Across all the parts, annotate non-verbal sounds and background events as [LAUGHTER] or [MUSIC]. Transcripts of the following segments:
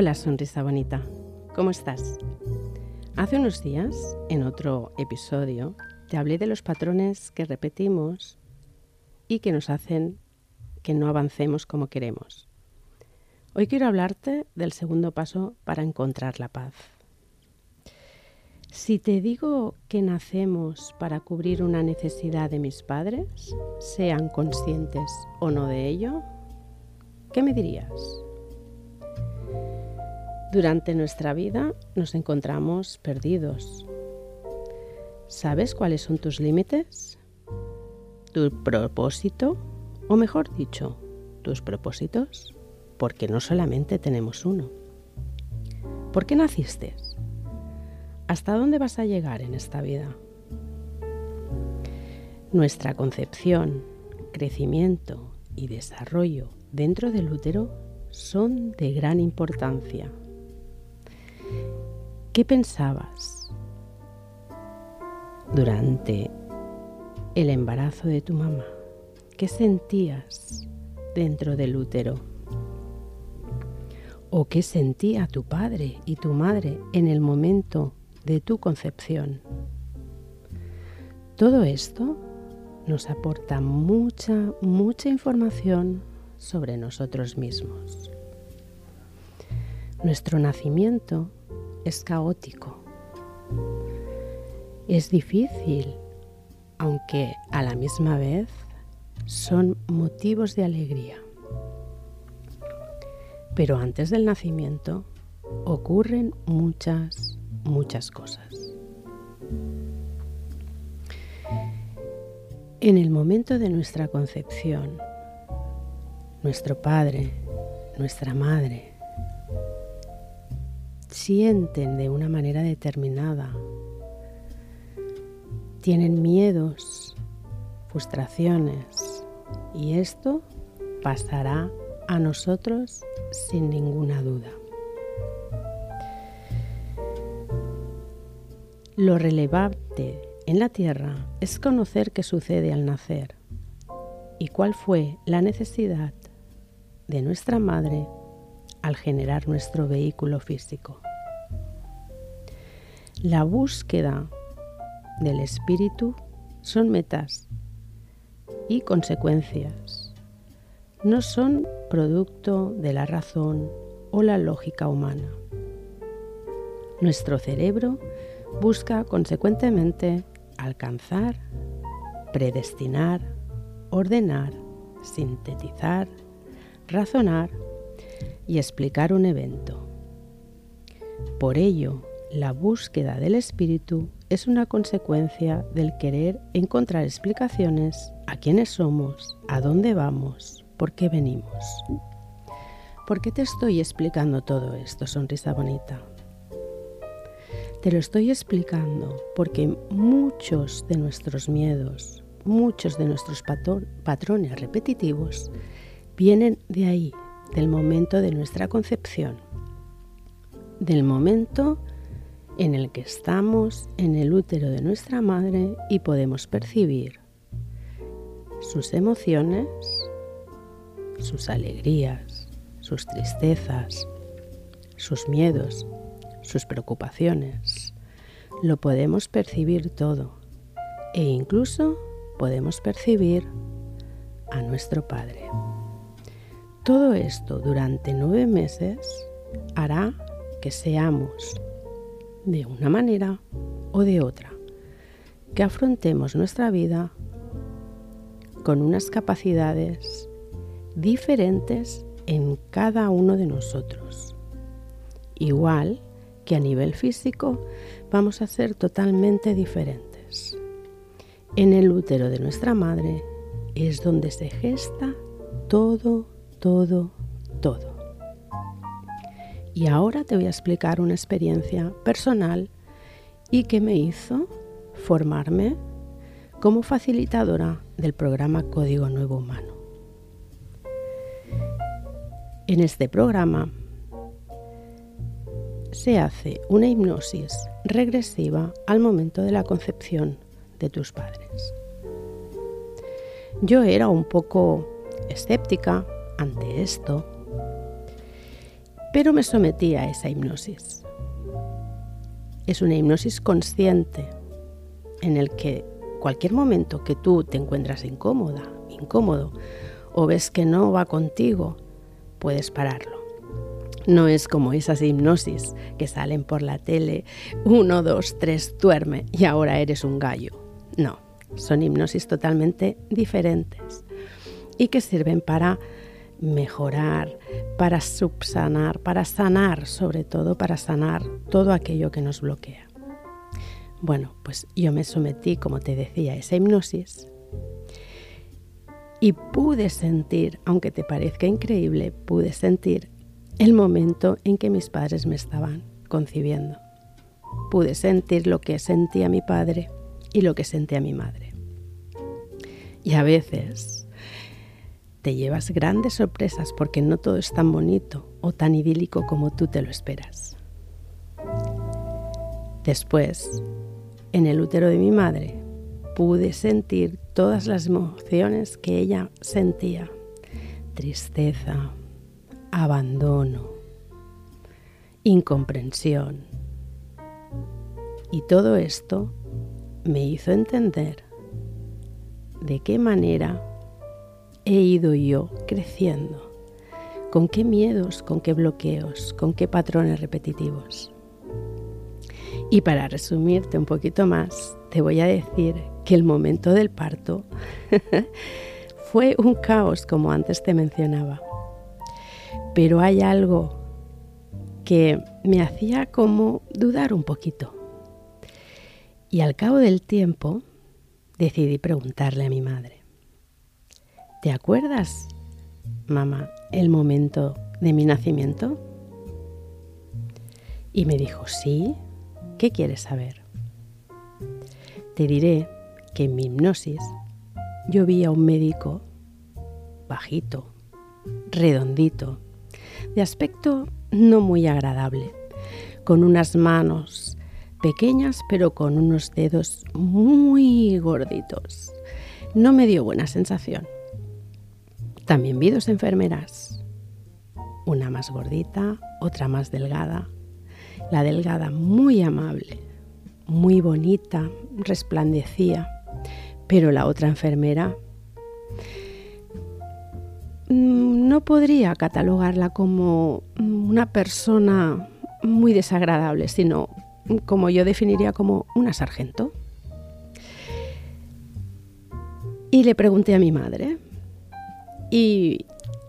Hola, sonrisa bonita. ¿Cómo estás? Hace unos días, en otro episodio, te hablé de los patrones que repetimos y que nos hacen que no avancemos como queremos. Hoy quiero hablarte del segundo paso para encontrar la paz. Si te digo que nacemos para cubrir una necesidad de mis padres, sean conscientes o no de ello, ¿qué me dirías? Durante nuestra vida nos encontramos perdidos. ¿Sabes cuáles son tus límites? ¿Tu propósito? O mejor dicho, tus propósitos, porque no solamente tenemos uno. ¿Por qué naciste? ¿Hasta dónde vas a llegar en esta vida? Nuestra concepción, crecimiento y desarrollo dentro del útero son de gran importancia ¿Qué pensabas durante el embarazo de tu mamá? ¿Qué sentías dentro del útero? ¿O qué sentía tu padre y tu madre en el momento de tu concepción? Todo esto nos aporta mucha, mucha información sobre nosotros mismos. Nuestro nacimiento es caótico. Es difícil, aunque a la misma vez son motivos de alegría. Pero antes del nacimiento ocurren muchas, muchas cosas. En el momento de nuestra concepción, nuestro padre, nuestra madre, sienten de una manera determinada, tienen miedos, frustraciones y esto pasará a nosotros sin ninguna duda. Lo relevante en la Tierra es conocer qué sucede al nacer y cuál fue la necesidad de nuestra madre al generar nuestro vehículo físico. La búsqueda del espíritu son metas y consecuencias. No son producto de la razón o la lógica humana. Nuestro cerebro busca consecuentemente alcanzar, predestinar, ordenar, sintetizar, razonar y explicar un evento. Por ello, la búsqueda del espíritu es una consecuencia del querer encontrar explicaciones a quiénes somos, a dónde vamos, por qué venimos. ¿Por qué te estoy explicando todo esto, sonrisa bonita? Te lo estoy explicando porque muchos de nuestros miedos, muchos de nuestros patrones repetitivos vienen de ahí, del momento de nuestra concepción, del momento en el que estamos en el útero de nuestra madre y podemos percibir sus emociones, sus alegrías, sus tristezas, sus miedos, sus preocupaciones. Lo podemos percibir todo e incluso podemos percibir a nuestro Padre. Todo esto durante nueve meses hará que seamos de una manera o de otra, que afrontemos nuestra vida con unas capacidades diferentes en cada uno de nosotros. Igual que a nivel físico vamos a ser totalmente diferentes. En el útero de nuestra madre es donde se gesta todo, todo, todo. Y ahora te voy a explicar una experiencia personal y que me hizo formarme como facilitadora del programa Código Nuevo Humano. En este programa se hace una hipnosis regresiva al momento de la concepción de tus padres. Yo era un poco escéptica ante esto, pero me sometí a esa hipnosis. Es una hipnosis consciente en el que cualquier momento que tú te encuentras incómoda, incómodo, o ves que no va contigo, puedes pararlo. No es como esas hipnosis que salen por la tele, uno, dos, tres, duerme y ahora eres un gallo. No, son hipnosis totalmente diferentes y que sirven para mejorar, para subsanar, para sanar, sobre todo para sanar todo aquello que nos bloquea. Bueno, pues yo me sometí, como te decía, a esa hipnosis y pude sentir, aunque te parezca increíble, pude sentir el momento en que mis padres me estaban concibiendo. Pude sentir lo que sentía mi padre y lo que sentía mi madre. Y a veces te llevas grandes sorpresas porque no todo es tan bonito o tan idílico como tú te lo esperas. Después, en el útero de mi madre, pude sentir todas las emociones que ella sentía. Tristeza, abandono, incomprensión. Y todo esto me hizo entender de qué manera he ido yo creciendo, con qué miedos, con qué bloqueos, con qué patrones repetitivos. Y para resumirte un poquito más, te voy a decir que el momento del parto [LAUGHS] fue un caos, como antes te mencionaba. Pero hay algo que me hacía como dudar un poquito. Y al cabo del tiempo decidí preguntarle a mi madre, ¿te acuerdas, mamá, el momento de mi nacimiento? Y me dijo, sí, ¿qué quieres saber? Te diré que en mi hipnosis yo vi a un médico bajito, redondito, de aspecto no muy agradable, con unas manos pequeñas pero con unos dedos muy gorditos. No me dio buena sensación. También vi dos enfermeras, una más gordita, otra más delgada. La delgada muy amable, muy bonita, resplandecía pero la otra enfermera mm, no podría catalogarla como una persona muy desagradable, sino como yo definiría como una sargento. Y le pregunté a mi madre y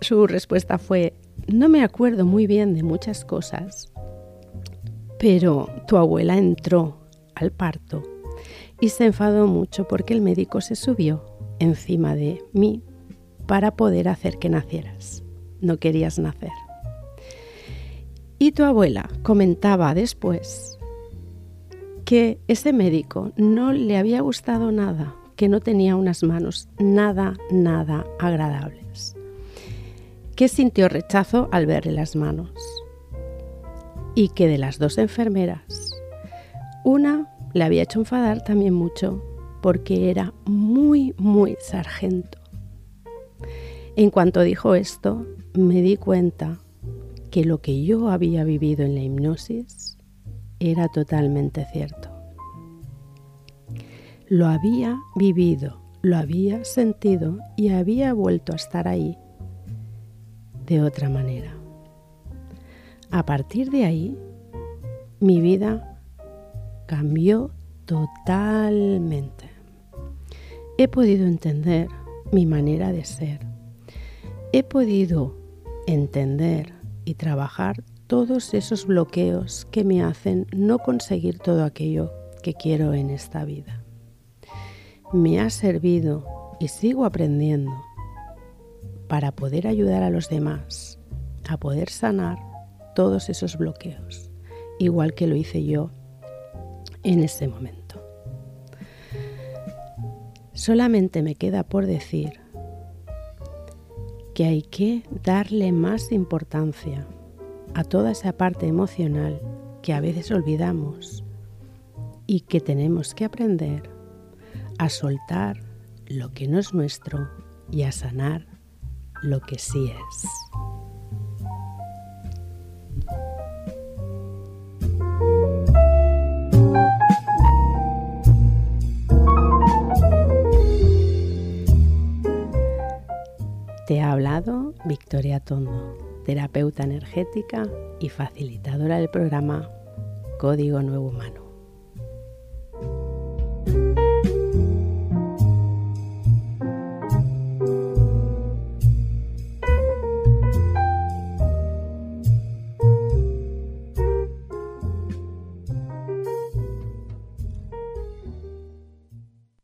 su respuesta fue, no me acuerdo muy bien de muchas cosas, pero tu abuela entró al parto y se enfadó mucho porque el médico se subió encima de mí para poder hacer que nacieras. No querías nacer. Y tu abuela comentaba después que ese médico no le había gustado nada, que no tenía unas manos nada, nada agradables, que sintió rechazo al verle las manos y que de las dos enfermeras, una le había hecho enfadar también mucho porque era muy, muy sargento. En cuanto dijo esto, me di cuenta que lo que yo había vivido en la hipnosis era totalmente cierto. Lo había vivido, lo había sentido y había vuelto a estar ahí de otra manera. A partir de ahí, mi vida cambió totalmente. He podido entender mi manera de ser. He podido entender y trabajar todos esos bloqueos que me hacen no conseguir todo aquello que quiero en esta vida. Me ha servido y sigo aprendiendo para poder ayudar a los demás a poder sanar todos esos bloqueos, igual que lo hice yo en ese momento. Solamente me queda por decir que hay que darle más importancia a toda esa parte emocional que a veces olvidamos y que tenemos que aprender a soltar lo que no es nuestro y a sanar lo que sí es. Te ha hablado Victoria Tondo, terapeuta energética y facilitadora del programa Código Nuevo Humano.